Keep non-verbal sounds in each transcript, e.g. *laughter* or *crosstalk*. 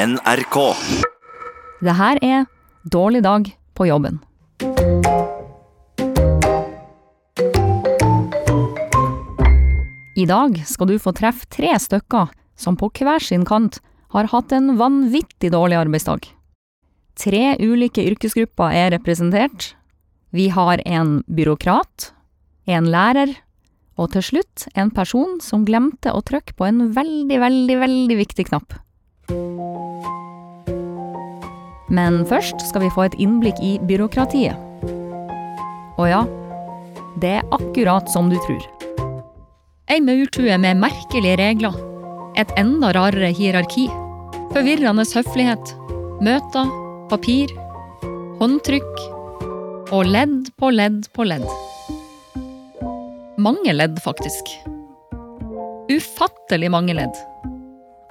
NRK. Det her er Dårlig dag på jobben. I dag skal du få treffe tre stykker som på hver sin kant har hatt en vanvittig dårlig arbeidsdag. Tre ulike yrkesgrupper er representert. Vi har en byråkrat, en lærer og til slutt en person som glemte å trykke på en veldig, veldig, veldig viktig knapp. Men først skal vi få et innblikk i byråkratiet. Og ja, det er akkurat som du tror. Ei maurtue med merkelige regler. Et enda rarere hierarki. Forvirrende høflighet. Møter, papir, håndtrykk og ledd på ledd på ledd. Mange ledd, faktisk. Ufattelig mange ledd.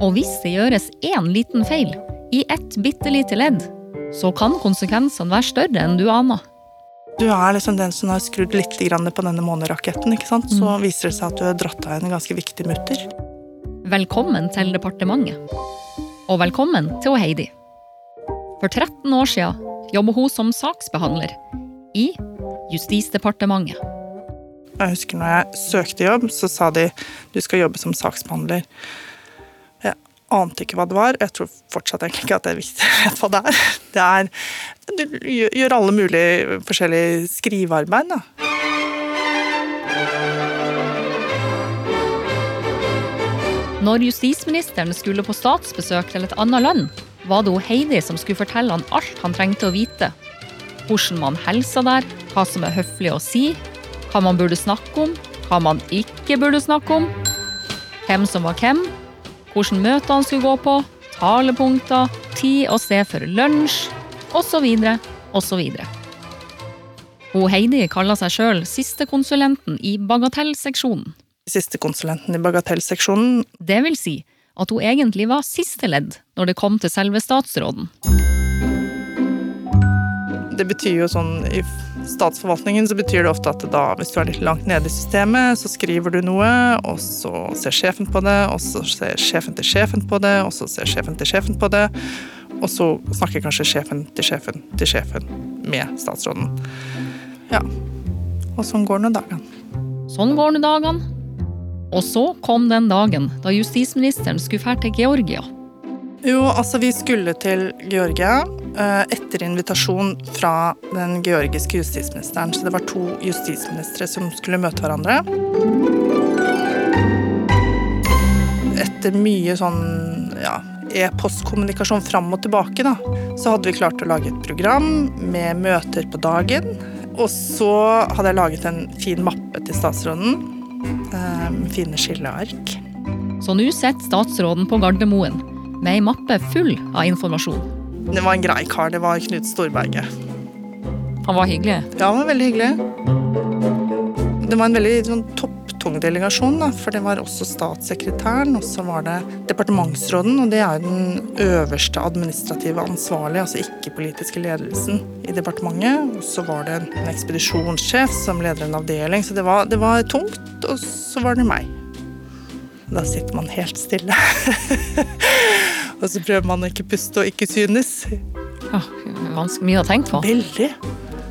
Og hvis det gjøres én liten feil i ett bitte lite ledd, så kan konsekvensene være større enn du aner. Du er liksom den som har skrudd litt på denne måneraketten, ikke sant? så viser det seg at du har dratt av en ganske viktig mutter. Velkommen til departementet. Og velkommen til Heidi. For 13 år siden jobber hun som saksbehandler i Justisdepartementet. Jeg husker når jeg søkte jobb, så sa de du skal jobbe som saksbehandler. Ante ikke hva det var. Jeg tror fortsatt egentlig ikke at jeg *laughs* vet hva det er. Det er Du gjør alle mulige forskjellige skrivearbeid, da. Når justisministeren skulle på statsbesøk til et annet land, var det hun Heidi som skulle fortelle han alt han trengte å vite. Hvordan man helser der, hva som er høflig å si, hva man burde snakke om, hva man ikke burde snakke om, hvem som var hvem, møter han skulle gå på, talepunkter, tid og sted for lunsj, osv., osv. Hun Heidi kaller seg sjøl sistekonsulenten i bagatellseksjonen. Sistekonsulenten i bagatellseksjonen. Det vil si at hun egentlig var siste ledd når det kom til selve statsråden. Det betyr jo sånn i statsforvaltningen så betyr det ofte at da, hvis du er litt langt nede i systemet, så skriver du noe, og så ser sjefen på det, og så ser sjefen til sjefen på det, og så ser sjefen til sjefen på det, og så snakker kanskje sjefen til sjefen til sjefen med statsråden. Ja. Og sånn går nå dagene. Sånn går nå dagene. Og så kom den dagen da justisministeren skulle dra til Georgia. Jo, altså vi skulle til Georgia etter invitasjon fra den georgiske justisministeren. Så det var to justisministre som skulle møte hverandre. Etter mye sånn ja, e-postkommunikasjon fram og tilbake, da, så hadde vi klart å lage et program med møter på dagen. Og så hadde jeg laget en fin mappe til statsråden med fine skilleark. Så nå sitter statsråden på Gardermoen med ei mappe full av informasjon. Det var en grei kar. Det var Knut Storberget. Han var hyggelig? Ja, han var veldig hyggelig. Det var en veldig sånn, topptung delegasjon, da, for det var også statssekretæren, og så var det departementsråden, og det er den øverste administrative ansvarlige, altså ikke politiske ledelsen i departementet. Og så var det en ekspedisjonssjef som leder en avdeling, så det var, det var tungt. Og så var det meg. Da sitter man helt stille. *laughs* og så prøver man å ikke puste og ikke synes. Ja, Ganske mye å tenke på. Veldig.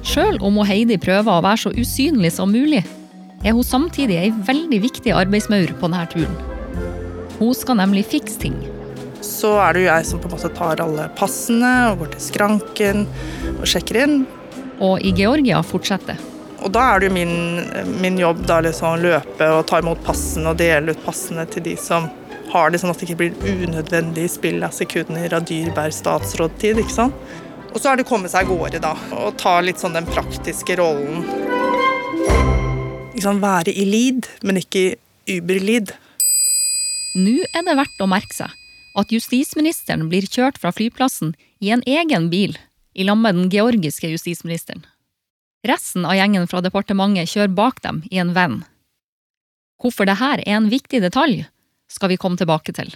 Sjøl om Heidi prøver å være så usynlig som mulig, er hun samtidig ei veldig viktig arbeidsmaur på denne turen. Hun skal nemlig fikse ting. Så er det jo jeg som på en måte tar alle passene og går til skranken og sjekker inn. Og i Georgia fortsetter. Og da er det jo min, min jobb da liksom løpe og ta imot passene og dele ut passene til de som har det, sånn at det ikke blir unødvendig spill av sekunder av dyrbar statsrådtid. ikke sant? Og så er det å komme seg av gårde, da, og ta litt sånn den praktiske rollen. Liksom være i lead, men ikke uber-lead. Nå er det verdt å merke seg at justisministeren blir kjørt fra flyplassen i en egen bil i lag med den georgiske justisministeren. Resten av gjengen fra departementet kjører bak dem i en venn. Hvorfor dette er en viktig detalj, skal vi komme tilbake til.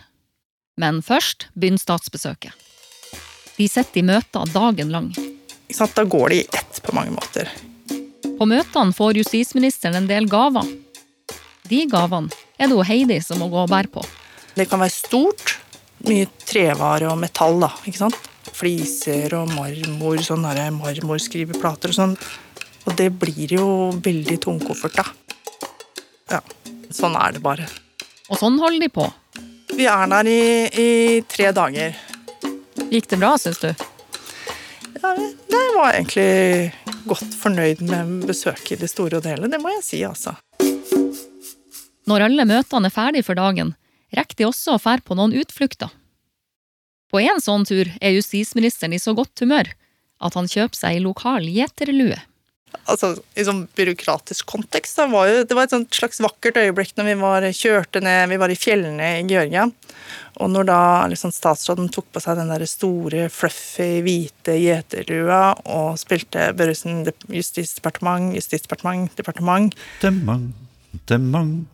Men først begynner statsbesøket. De sitter i møter dagen lang. Da går de i ett på mange måter. På møtene får justisministeren en del gaver. De gavene er det Heidi som må gå og bære på. Det kan være stort, mye trevare og metall, da. ikke sant? Fliser og marmor, sånn der marmorskriveplater og sånn. Og det blir jo veldig tungkoffert, da. Ja, sånn er det bare. Og sånn holder de på. Vi er der i, i tre dager. Gikk det bra, syns du? Ja, jeg var egentlig godt fornøyd med besøket i det store og hele, det må jeg si, altså. Når alle møtene er ferdig for dagen, rekker de også å fære på noen utflukter. På en sånn tur er justisministeren i så godt humør at han kjøper seg ei lokal gjeterlue. Altså, I sånn byråkratisk kontekst da, var jo, det var et sånt slags vakkert øyeblikk når vi var, kjørte ned Vi var i fjellene i Georgia. Og når da liksom, statsråden tok på seg den der store, fluffy, hvite gjeterlua og spilte Børresen justisdepartement, justisdepartement, departement Departement, departement,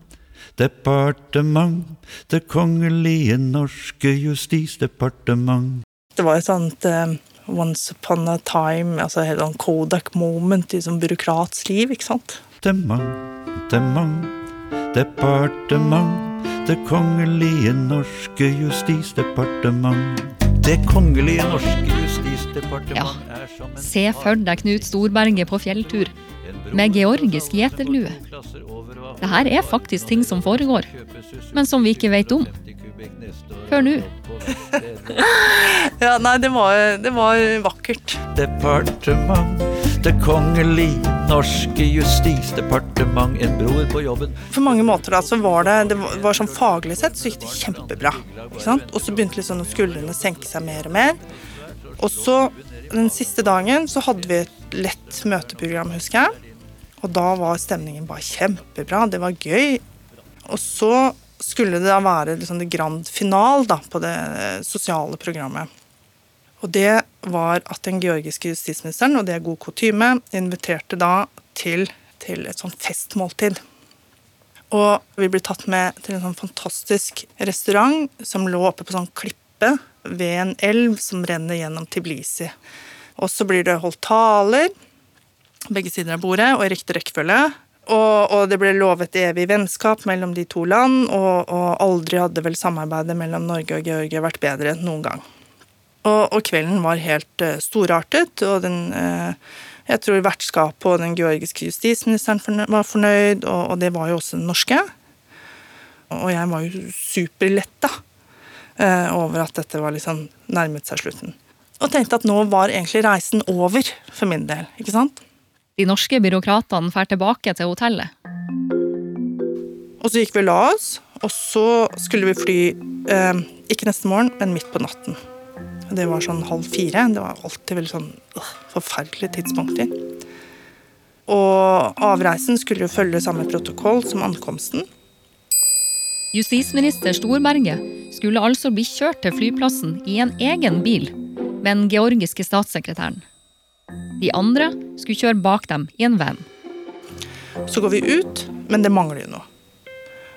departement, Det kongelige norske justisdepartement. Det var et sånt eh, once upon a time, altså helt sånn Kodak moment i sånn byråkrats liv, ikke sant? Departement, departement, departement. Det kongelige norske justisdepartement. Det kongelige norske justisdepartement Ja. er som en Se for deg Knut Storberget på fjelltur med georgisk gjeterlue. Det her er faktisk ting som foregår, men som vi ikke vet om. Før nå. *laughs* Ja, nei, det var, det var vakkert. Departement, det kongelige norske justisdepartement. En bror på jobben. På mange måter da, så var det, det var, var sånn faglig sett så gikk det kjempebra. ikke sant? Og så begynte liksom skuldrene å senke seg mer og mer. Og så den siste dagen så hadde vi et lett møteprogram, husker jeg. Og da var stemningen bare kjempebra. Det var gøy. Og så skulle det da være liksom det grand final da, på det sosiale programmet. Og det var at den georgiske justisministeren, og det er god kutyme, inviterte da til, til et sånt festmåltid. Og vi ble tatt med til en sånn fantastisk restaurant som lå oppe på sånn klippe ved en elv som renner gjennom Tiblisi. Og så blir det holdt taler, begge sider av bordet, og i riktig rekkefølge. Og, og det ble lovet evig vennskap mellom de to land, og, og aldri hadde vel samarbeidet mellom Norge og Georgia vært bedre enn noen gang. Og, og kvelden var helt uh, storartet, og den uh, jeg tror vertskapet og den georgiske justisministeren var fornøyd, og, det var jo også den norske. Og jeg var jo superletta uh, over at dette var liksom nærmet seg slutten. Og tenkte at nå var egentlig reisen over for min del, ikke sant? De norske byråkratene drar tilbake til hotellet. Og så gikk vi og la oss, og så skulle vi fly eh, ikke neste morgen, men midt på natten. Det var sånn halv fire. Det var alltid veldig sånn øh, forferdelige tidspunkter. Og avreisen skulle jo følge samme protokoll som ankomsten. Justisminister Storberget skulle altså bli kjørt til flyplassen i en egen bil med den georgiske statssekretæren. De andre skulle kjøre bak dem i en van. Så går vi ut, men det mangler jo noe.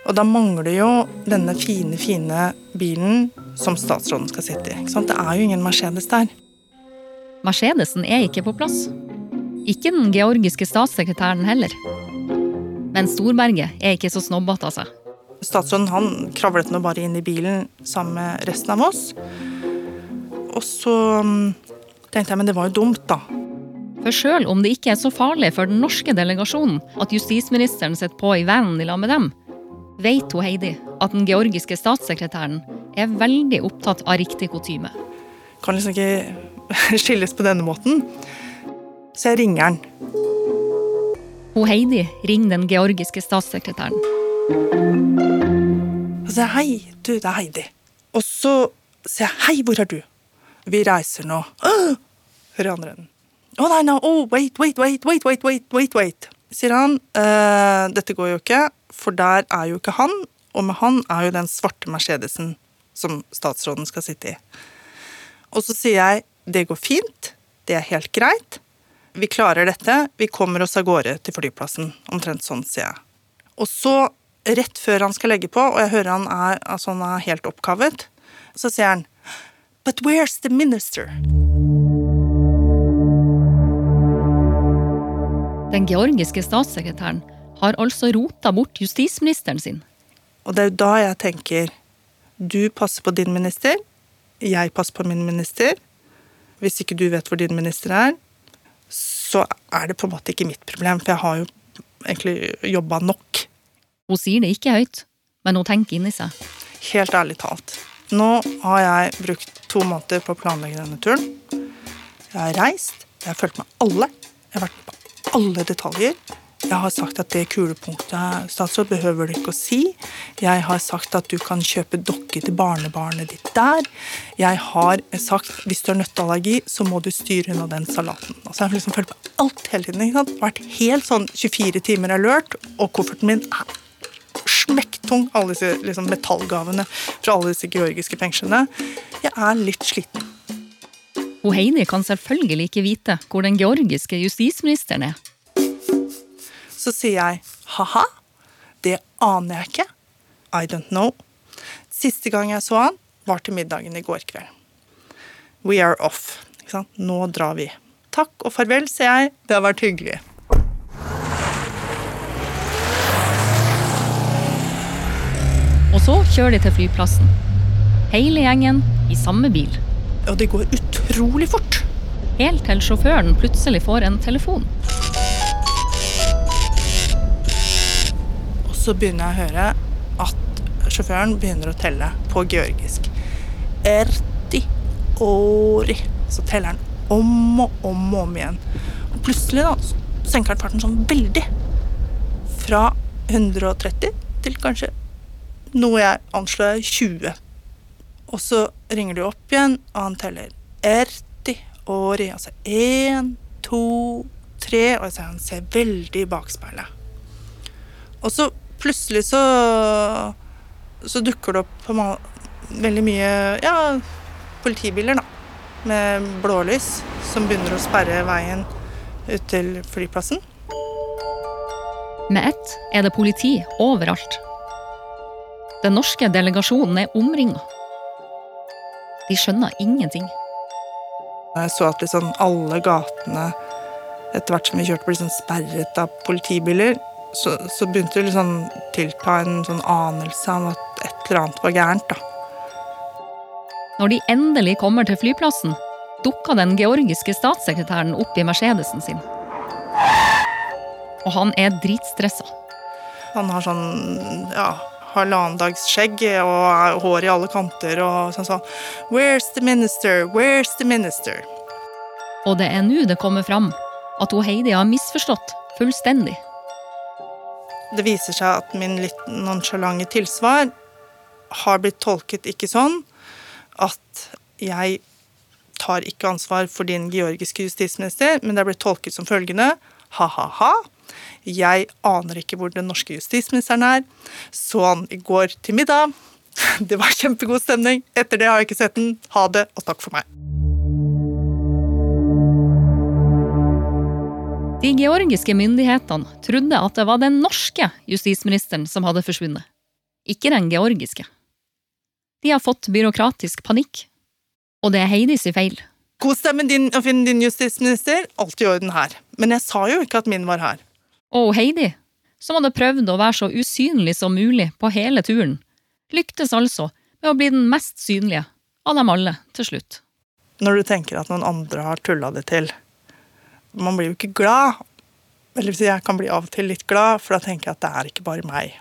Og da mangler jo denne fine, fine bilen som statsråden skal sitte i. Det er jo ingen Mercedes der. Mercedesen er ikke på plass. Ikke den georgiske statssekretæren heller. Men Storberget er ikke så snobbete av seg. Statsråden han kravlet nå bare inn i bilen sammen med resten av oss. Og så mm, tenkte jeg, men det var jo dumt, da. For sjøl om det ikke er så farlig for den norske delegasjonen at justisministeren sitter på i vanen i lag med dem, vet hun Heidi at den georgiske statssekretæren er veldig opptatt av riktig kutyme. Kan liksom ikke *laughs* skilles på denne måten. Så jeg ringer han. Hun Heidi ringer den georgiske statssekretæren. Og sier hei, du, det er Heidi. Og så sier jeg hei, hvor er du? Vi reiser nå. *gasps* Hører andre enden. Å nei, no, oh, wait, wait, wait, wait, wait, wait, wait, wait. Sier han. «Eh, dette går jo ikke, for der er jo ikke han. Og med han er jo den svarte Mercedesen som statsråden skal sitte i. Og så sier jeg det går fint, det er helt greit. Vi klarer dette, vi kommer oss av gårde til flyplassen. Omtrent sånn, sier jeg. Og så, rett før han skal legge på, og jeg hører han er, altså han er helt oppkavet, så sier han But where's the minister? Den georgiske statssekretæren har altså rota bort justisministeren sin. Og det er jo da jeg tenker Du passer på din minister, jeg passer på min minister. Hvis ikke du vet hvor din minister er, så er det på en måte ikke mitt problem, for jeg har jo egentlig jobba nok. Hun sier det ikke høyt, men hun tenker inni seg. Helt ærlig talt. Nå har jeg brukt to måneder på å planlegge denne turen. Jeg har reist, jeg har fulgt med alle. Jeg har vært på alle detaljer. Jeg har sagt at det kulepunktet statsråd behøver du ikke å si. Jeg har sagt at du kan kjøpe dokke til barnebarnet ditt der. Jeg har sagt hvis du har nøtteallergi, så må du styre unna den salaten. Altså jeg har liksom følt på alt hele tiden. ikke sant? Vært helt sånn 24 timer alert, og kofferten min er smekktung. Alle disse liksom, metallgavene fra alle disse georgiske fengslene. Jeg er litt sliten. Hun Heidi kan selvfølgelig ikke vite hvor den georgiske justisministeren er. Så sier jeg ha-ha, det aner jeg ikke. I don't know. Siste gang jeg så han, var til middagen i går kveld. We are off. Ikke sant? Nå drar vi. Takk og farvel, sier jeg. Det har vært hyggelig. Og så kjører de til flyplassen. Hele gjengen i samme bil. Og det går utrolig fort. Helt til sjåføren plutselig får en telefon. Og så begynner jeg å høre at sjåføren begynner å telle på georgisk. Erti ori. Så teller han om og om og om igjen. Og plutselig da, så senker han farten sånn veldig. Fra 130 til kanskje noe jeg anslår er 20. Og så ringer du opp igjen, og han teller erti åri, Altså én, to, tre. Og altså han ser veldig i bakspeilet. Og så plutselig så så dukker det opp veldig mye ja, politibiler, da. Med blålys som begynner å sperre veien ut til flyplassen. Med ett er det politi overalt. Den norske delegasjonen er omringa. De skjønner ingenting. Jeg så at liksom alle gatene etter hvert som vi kjørte, ble liksom sperret av politibiler. Så, så begynte det liksom tilta en sånn anelse om at et eller annet var gærent. da. Når de endelig kommer til flyplassen, dukker den georgiske statssekretæren opp i Mercedesen sin. Og han er dritstressa. Han har sånn ja, halvannen dags skjegg og hår i alle kanter og sånn sånn Where's the minister? Where's the minister? Og det er nå det kommer fram at hun Heidi har misforstått fullstendig. Det viser seg at min litt nonsjalante tilsvar har blitt tolket ikke sånn at jeg tar ikke ansvar for din georgiske justisminister, men det er blitt tolket som følgende ha-ha-ha. Jeg aner ikke hvor den norske justisministeren er. Så han i går til middag. *laughs* Det var kjempegod stemning. Etter det har jeg ikke sett den. Ha det, og takk for meg. De georgiske myndighetene trodde at det var den norske justisministeren som hadde forsvunnet, ikke den georgiske. De har fått byråkratisk panikk. Og det er Heidis feil. Kos deg med din å finne din justisminister. Alt i orden her. Men jeg sa jo ikke at min var her. Og Heidi, som hadde prøvd å være så usynlig som mulig på hele turen, lyktes altså med å bli den mest synlige av dem alle til slutt. Når du tenker at noen andre har tulla det til. Man blir jo ikke glad. Eller jeg kan bli av og til litt glad, for da tenker jeg at det er ikke bare meg.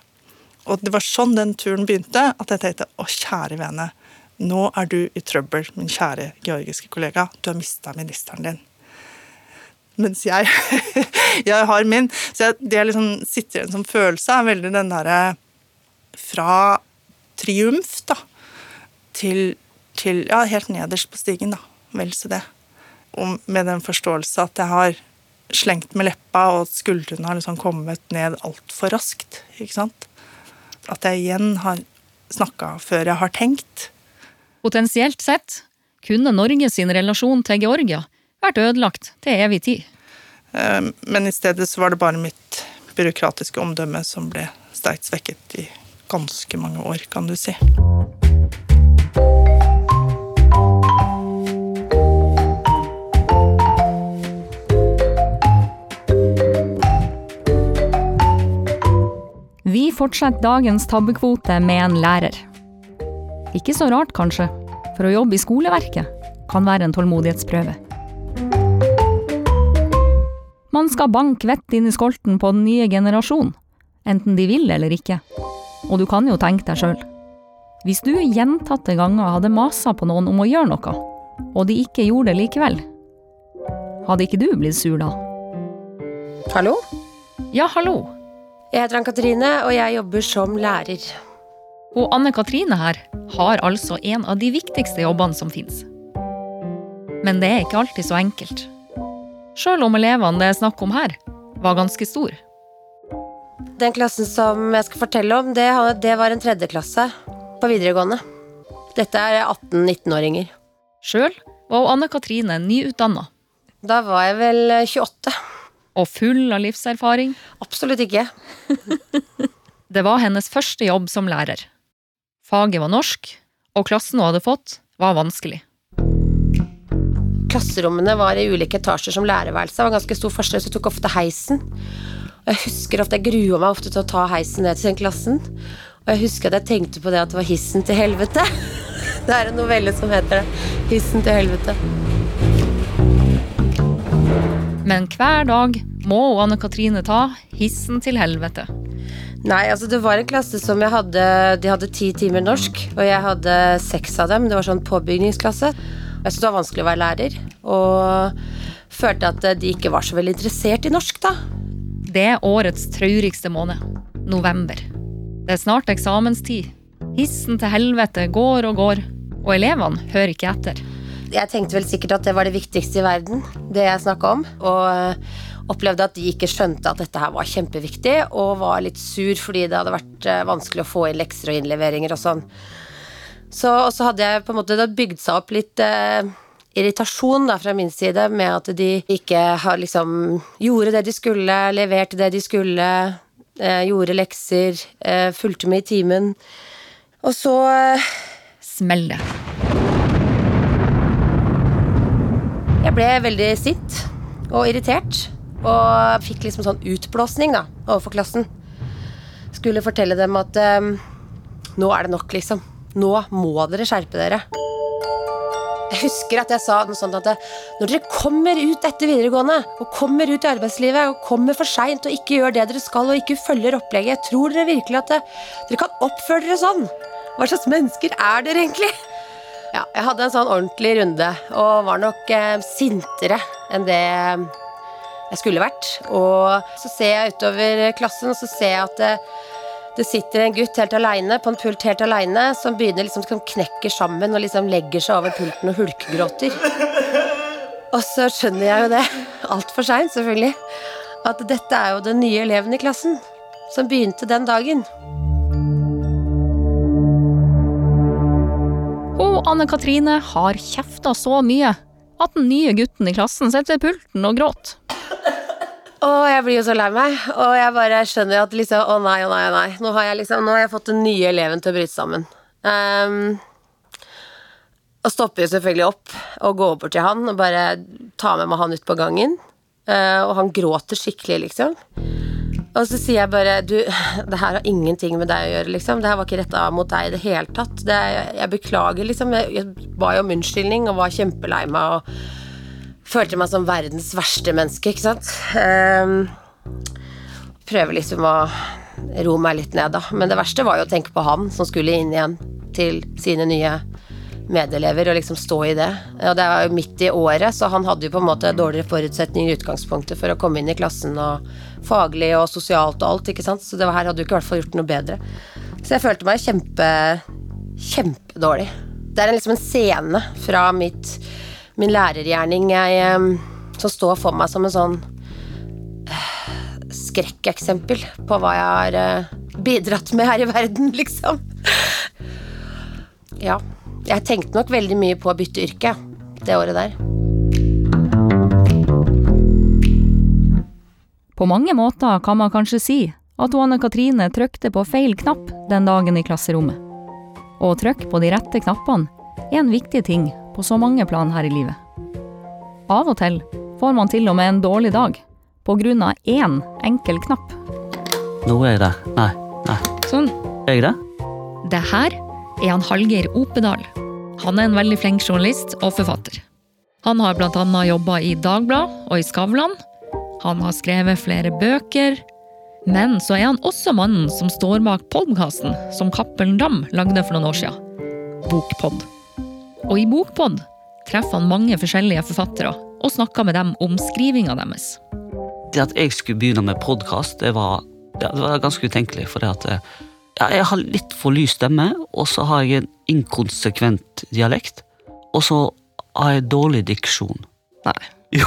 Og det var sånn den turen begynte, at jeg tenkte å kjære vene, nå er du i trøbbel, min kjære georgiske kollega. Du har mista ministeren din. Mens jeg, *laughs* jeg har min. Så jeg, det jeg liksom sitter igjen som følelse, er veldig den derre fra triumf, da, til, til ja, helt nederst på stigen, da. Vel så det. Og med den forståelse at jeg har slengt med leppa, og at skuldrene har liksom kommet ned altfor raskt. ikke sant? At jeg igjen har snakka før jeg har tenkt. Potensielt sett kunne Norge sin relasjon til Georgia vært ødelagt til evig tid. Eh, Men i stedet så var det bare mitt byråkratiske omdømme som ble sterkt svekket i ganske mange år, kan du si. Vi fortsetter dagens tabbekvote med en lærer. Ikke så rart, kanskje, for å jobbe i skoleverket kan være en tålmodighetsprøve. Man skal banke vett inn i skolten på den nye generasjonen, enten de vil eller ikke. Og du kan jo tenke deg sjøl. Hvis du gjentatte ganger hadde masa på noen om å gjøre noe, og de ikke gjorde det likevel, hadde ikke du blitt sur da? Hallo? Ja, hallo. Jeg heter Ann-Katrine, og jeg jobber som lærer. Og Anne Katrine her har altså en av de viktigste jobbene som fins. Men det er ikke alltid så enkelt. Sjøl om elevene det er snakk om her, var ganske stor. Den klassen som jeg skal fortelle om, det, det var en tredjeklasse på videregående. Dette er 18-19-åringer. Sjøl var Anne Katrine nyutdanna. Da var jeg vel 28. Og full av livserfaring. Absolutt ikke. *laughs* det var hennes første jobb som lærer. Faget var norsk, og klassen hun hadde fått, var vanskelig. Klasserommene var i ulike etasjer som lærerværelse. Det var ganske stor forskjell, så jeg tok ofte heisen. Og jeg husker ofte, jeg grua meg ofte til å ta heisen ned til den klassen. Og jeg husker at jeg tenkte på det at det var hissen til helvete. *laughs* Det er en novelle som heter det. Hissen til helvete. Men hver dag må Anne Katrine ta hissen til helvete. Nei, altså det var en klasse som jeg hadde De hadde ti timer norsk, og jeg hadde seks av dem. Det var sånn påbygningsklasse. Jeg syntes det var vanskelig å være lærer, og følte at de ikke var så veldig interessert i norsk, da. Det er årets traurigste måned. November. Det er snart eksamenstid. Hissen til helvete går og går, og elevene hører ikke etter. Jeg tenkte vel sikkert at det var det viktigste i verden, det jeg snakka om. Og opplevde at de ikke skjønte at dette her var kjempeviktig, og var litt sur fordi det hadde vært eh, vanskelig å få inn lekser og innleveringer og sånn. Så, og så hadde jeg på en måte bygd seg opp litt eh, irritasjon da, fra min side med at de ikke har liksom gjorde det de skulle, leverte det de skulle, eh, gjorde lekser, eh, fulgte med i timen. Og så eh, Smell det. Jeg ble veldig sint og irritert. Og fikk liksom sånn utblåsning da, overfor klassen. Skulle fortelle dem at um, nå er det nok, liksom. Nå må dere skjerpe dere. Jeg husker at jeg sa noe sånt at når dere kommer ut etter videregående, og kommer ut i arbeidslivet, og kommer for seint og ikke gjør det dere skal, og ikke følger opplegget, tror dere virkelig at dere kan oppføre dere sånn? Hva slags mennesker er dere egentlig? Ja, jeg hadde en sånn ordentlig runde, og var nok eh, sintere enn det jeg skulle vært. Og så ser jeg utover klassen, og så ser jeg at det, det sitter en gutt helt aleine på en pult helt aleine, som begynner liksom som knekker sammen og liksom legger seg over pulten og hulkegråter. Og så skjønner jeg jo det, altfor seint selvfølgelig, at dette er jo den nye eleven i klassen. Som begynte den dagen. Hun Anne Katrine har kjefta så mye at den nye gutten i klassen sitter ved pulten og gråter. Og jeg blir jo så lei meg, og jeg bare skjønner at liksom Å nei, å nei, å nei. Nå har jeg liksom Nå har jeg fått den nye eleven til å bryte sammen. Um, og stopper jo selvfølgelig opp og går bort til han og bare tar med meg han ut på gangen. Uh, og han gråter skikkelig, liksom. Og så sier jeg bare Du, det her har ingenting med deg å gjøre, liksom. Det her var ikke retta mot deg i det hele tatt. Det, jeg beklager, liksom. Jeg, jeg ba jo om unnskyldning og var kjempelei meg og følte meg som verdens verste menneske, ikke sant. Um, prøver liksom å roe meg litt ned, da. Men det verste var jo å tenke på han som skulle inn igjen til sine nye medelever og liksom stå i det. Og det var jo midt i året, så han hadde jo på en måte dårligere forutsetninger i utgangspunktet for å komme inn i klassen og faglig og sosialt og alt, ikke sant. Så det her hadde jo ikke i hvert fall gjort noe bedre. Så jeg følte meg kjempe kjempedårlig. Det er liksom en scene fra mitt, min lærergjerning jeg, som står for meg som en sånn skrekkeksempel på hva jeg har eh, bidratt med her i verden, *laughs* liksom. Ja. Jeg tenkte nok veldig mye på å bytte yrke det året der. På mange måter kan man kanskje si at Anne Katrine trykte på feil knapp den dagen i klasserommet. Å trykke på de rette knappene er en viktig ting på så mange plan her i livet. Av og til får man til og med en dårlig dag på grunn av én enkel knapp. Nå er jeg der. Nei, nei. Sånn. Er jeg det? Det her er han Hallgeir Opedal. Han er en veldig flink journalist og forfatter. Han har bl.a. jobba i Dagbladet og i Skavlan. Han har skrevet flere bøker. Men så er han også mannen som står bak podkasten som Cappelen Dam lagde for noen år siden. Bokpod. Og i Bokpod treffer han mange forskjellige forfattere og snakker med dem om skrivinga deres. Det at jeg skulle begynne med podkast, det, var- det var ganske utenkelig. For det at eh, ja, jeg har litt for lys stemme, og så har jeg en inkonsekvent dialekt. Og så har jeg dårlig diksjon. Nei. *laughs* Jo.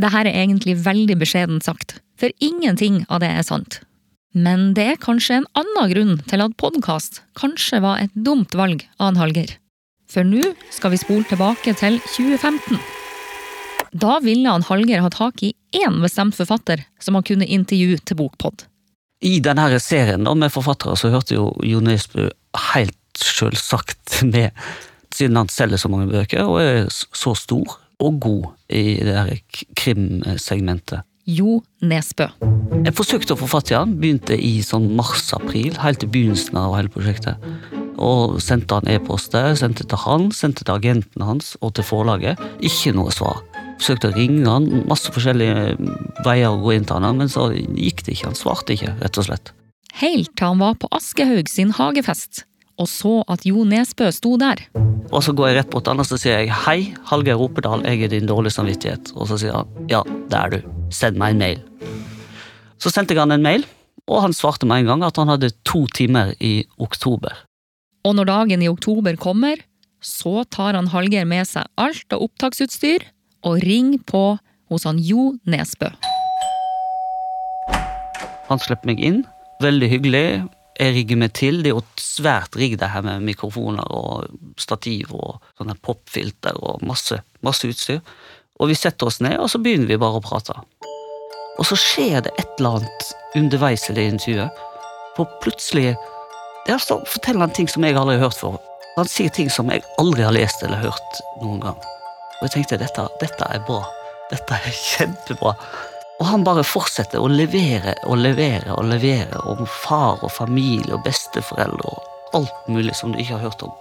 Dette er egentlig veldig beskjedent sagt, for ingenting av det er sant. Men det er kanskje en annen grunn til at podkast kanskje var et dumt valg av en Hallgeir. For nå skal vi spole tilbake til 2015. Da ville han Hallgeir ha tak i én bestemt forfatter som han kunne intervjue til Bokpod. I denne serien med forfattere så hørte jo Jo Nesbø helt selvsagt *laughs* med, siden han selger så mange bøker og er så stor og god i det her krimsegmentet. Jo Nesbø. Jeg forsøkte å få fatt i han, begynte i sånn mars-april, helt i begynnelsen av hele prosjektet. Og sendte han e-poster, sendte til han, sendte til agenten hans og til forlaget. Ikke noe svar. Forsøkte å ringe han, masse forskjellige veier å gå inn til han, men så gikk det ikke. Han svarte ikke, rett og slett. Helt til han var på Askehaug sin hagefest og så at Jo Nesbø sto der. Og så går jeg rett bort til han og så sier jeg hei, Hallgeir Ropedal, jeg er din dårlige samvittighet. Og så sier han ja, det er du. Send meg en mail. Så sendte jeg han en mail, og han svarte med en gang at han hadde to timer i oktober. Og når dagen i oktober kommer, så tar han Hallgeir med seg alt av opptaksutstyr og ringer på hos han Jo Nesbø. Han slipper meg inn. Veldig hyggelig. Jeg rigger meg til. Det er jo svært rigg her med mikrofoner og stativ og sånne popfilter og masse, masse utstyr. Og vi setter oss ned, og så begynner vi bare å prate. Og så skjer det et eller annet underveis i det intervjuet. For plutselig ja, så forteller han ting som jeg aldri har hørt før. Han sier ting som jeg aldri har lest eller hørt noen gang. Og jeg tenkte dette, dette er bra. Dette er *laughs* kjempebra. Og han bare fortsetter å levere og levere og levere om far og familie og besteforeldre og alt mulig som du ikke har hørt om.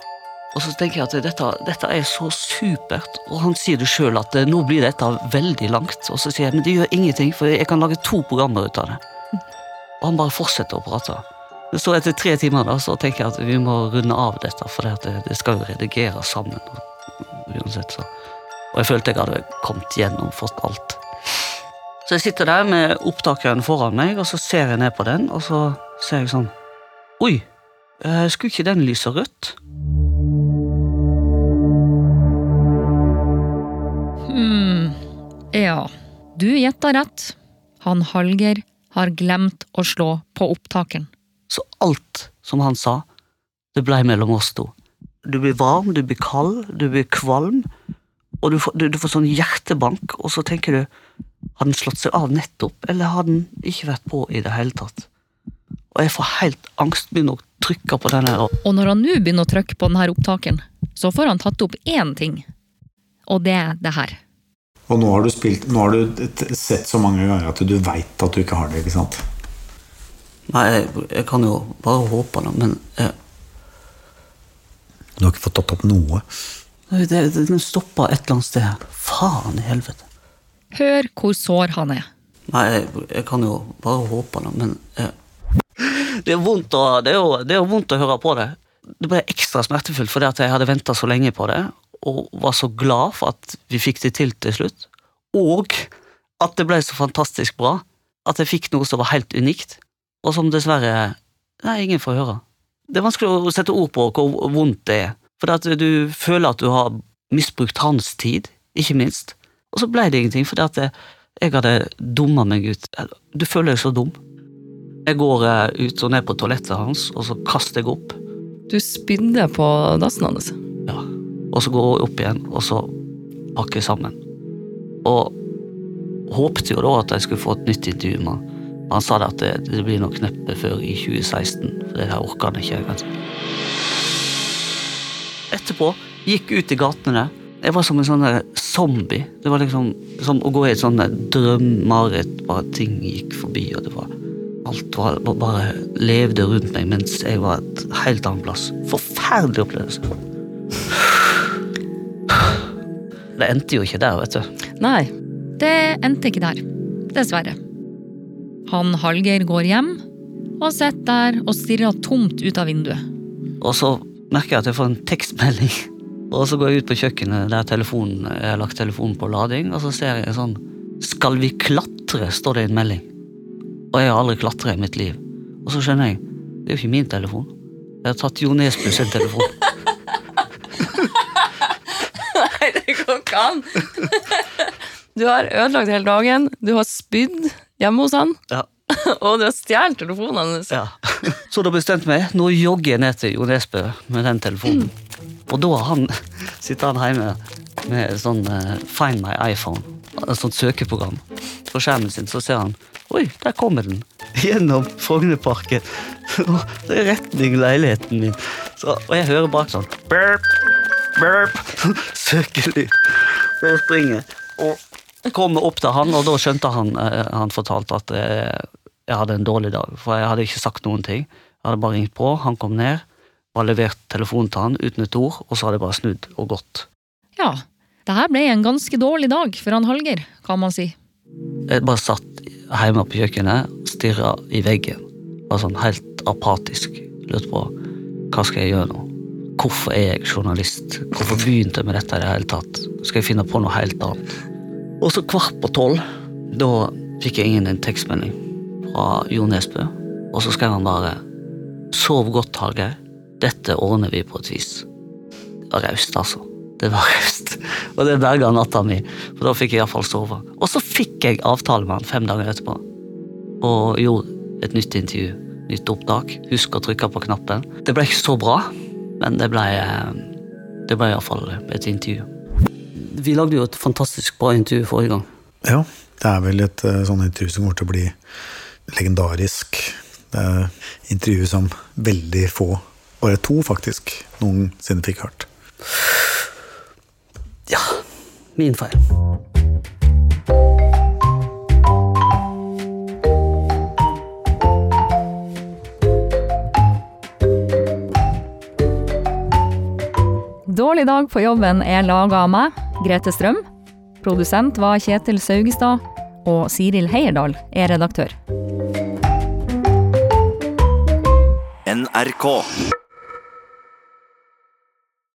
Og så tenker jeg at dette, dette er så supert, og han sier det sjøl at eh, nå blir dette veldig langt. Og så sier jeg men det gjør ingenting, for jeg kan lage to programmer ut av det. Og han bare fortsetter å prate. Så etter tre timer da, så tenker jeg at vi må runde av dette, for det, det, skal jo redigeres sammen. Uansett, så. Og jeg følte jeg hadde kommet gjennom fått alt. Så jeg sitter der med opptakeren foran meg, og så ser jeg ned på den, og så ser jeg sånn Oi, eh, skulle ikke den lyse rødt? Hmm, ja, du gjetta rett. Han Hallgeir har glemt å slå på opptakeren. Så alt som han sa, det blei mellom oss to. Du blir varm, du blir kald, du blir kvalm, og du får, du, du får sånn hjertebank, og så tenker du Har den slått seg av nettopp, eller har den ikke vært på i det hele tatt? Og jeg får helt angst, begynner å trykke på den her, og når han nå begynner å trykke på denne opptakeren, så får han tatt opp én ting. Og det er det her. Og nå har du spilt Nå har du sett så mange ganger at du veit at du ikke har det, ikke sant? Nei, jeg, jeg kan jo bare håpe det, men jeg... Du har ikke fått tatt opp noe. det, det, den stoppa et eller annet sted. Faen i helvete. Hør hvor sår han er. Nei, jeg, jeg kan jo bare håpe det, men jeg... det, er vondt å, det, er jo, det er vondt å høre på det. Det ble ekstra smertefullt fordi at jeg hadde venta så lenge på det, og var så glad for at vi fikk det til til slutt. Og at det ble så fantastisk bra. At jeg fikk noe som var helt unikt, og som dessverre Nei, ingen får høre. Det er vanskelig å sette ord på hvor vondt det er. For at du føler at du har misbrukt hans tid, ikke minst. Og så ble det ingenting, fordi at jeg, hadde dumma meg ut. Du føler deg så dum. Jeg går eh, ut og ned på toalettet hans, og så kaster jeg opp. Du spydde på dassen hans. Ja. Og så går jeg opp igjen, og så pakker jeg sammen. Og håpte jo da at jeg skulle få et nytt intervju med han. Han sa det at det, det blir nok neppe før i 2016, for det her orker han ikke. Etterpå gikk ut i gatene. Jeg var som en sånn zombie. Det var liksom som å gå i et sånn drømmareritt. Bare ting gikk forbi, og det var Alt var bare levde rundt meg mens jeg var et helt annet plass. Forferdelig opplevelse. Det endte jo ikke der, vet du. Nei, det endte ikke der. Dessverre. Han Hallgeir går hjem og sitter der og stirrer tomt ut av vinduet. Og så merker jeg at jeg får en tekstmelding. *laughs* Og så går jeg ut på kjøkkenet der telefonen, jeg har lagt telefonen på lading, og så ser jeg sånn Skal vi klatre? står det i en melding. Og jeg har aldri klatra i mitt liv. Og så skjønner jeg det er jo ikke min telefon. Jeg har tatt Jo Nesbø sin telefon. *laughs* Nei, det går ikke an! *laughs* Du har ødelagt hele dagen, du har spydd hjemme hos han, Ja. *laughs* og du har stjålet telefonen hans. Ja. *laughs* Så da bestemte jeg meg. Nå jogger jeg ned til Jo Nesbø med den telefonen. Og da han, *laughs* sitter han hjemme med sånn uh, Find my iPhone, et sånt søkeprogram. På skjermen sin så ser han Oi, der kommer den. Gjennom Frognerparken. Det er retning leiligheten min. Så, og jeg hører bak sånn burp, burp, søkelyd. Så jeg springer og kommer opp til han, og da skjønte han eh, Han fortalte at eh, jeg hadde en dårlig dag, for jeg hadde ikke sagt noen ting. Jeg hadde bare ringt på, han kom ned, bare levert telefonen til han uten et ord, og så hadde jeg bare snudd og gått. Ja, det her ble en ganske dårlig dag for han Hallgeir, kan man si. Jeg bare satt hjemme på kjøkkenet, stirra i veggen. Bare sånn helt apatisk. Lurte på hva skal jeg gjøre nå? Hvorfor er jeg journalist? Hvorfor begynte jeg med dette i det hele tatt? Skal jeg finne på noe helt annet? Og så kvart på tolv, da fikk jeg ingen en tekstmelding fra Jo Nesbø, og så skrev han bare Sov godt, Hallgeir. Dette ordner vi på et vis. Det var raust, altså. Det var *laughs* raust. Og det berga natta mi, for da fikk jeg iallfall sove. Og så fikk jeg avtale med han fem dager etterpå, og gjorde et nytt intervju. Nytt opptak. Husk å trykke på knappen. Det ble ikke så bra, men det ble, eh, det ble iallfall et intervju. Vi lagde jo et fantastisk bra intervju forrige gang. Ja, det er vel et sånt sånn intervju som kommer til å bli legendarisk. Det er intervju som veldig få, bare to faktisk, noensinne fikk hørt. Ja, min feil. Dårlig dag på jobben er laga av meg, Grete Strøm. Produsent var Kjetil Saugestad, og Siril Heierdal er redaktør. NRK.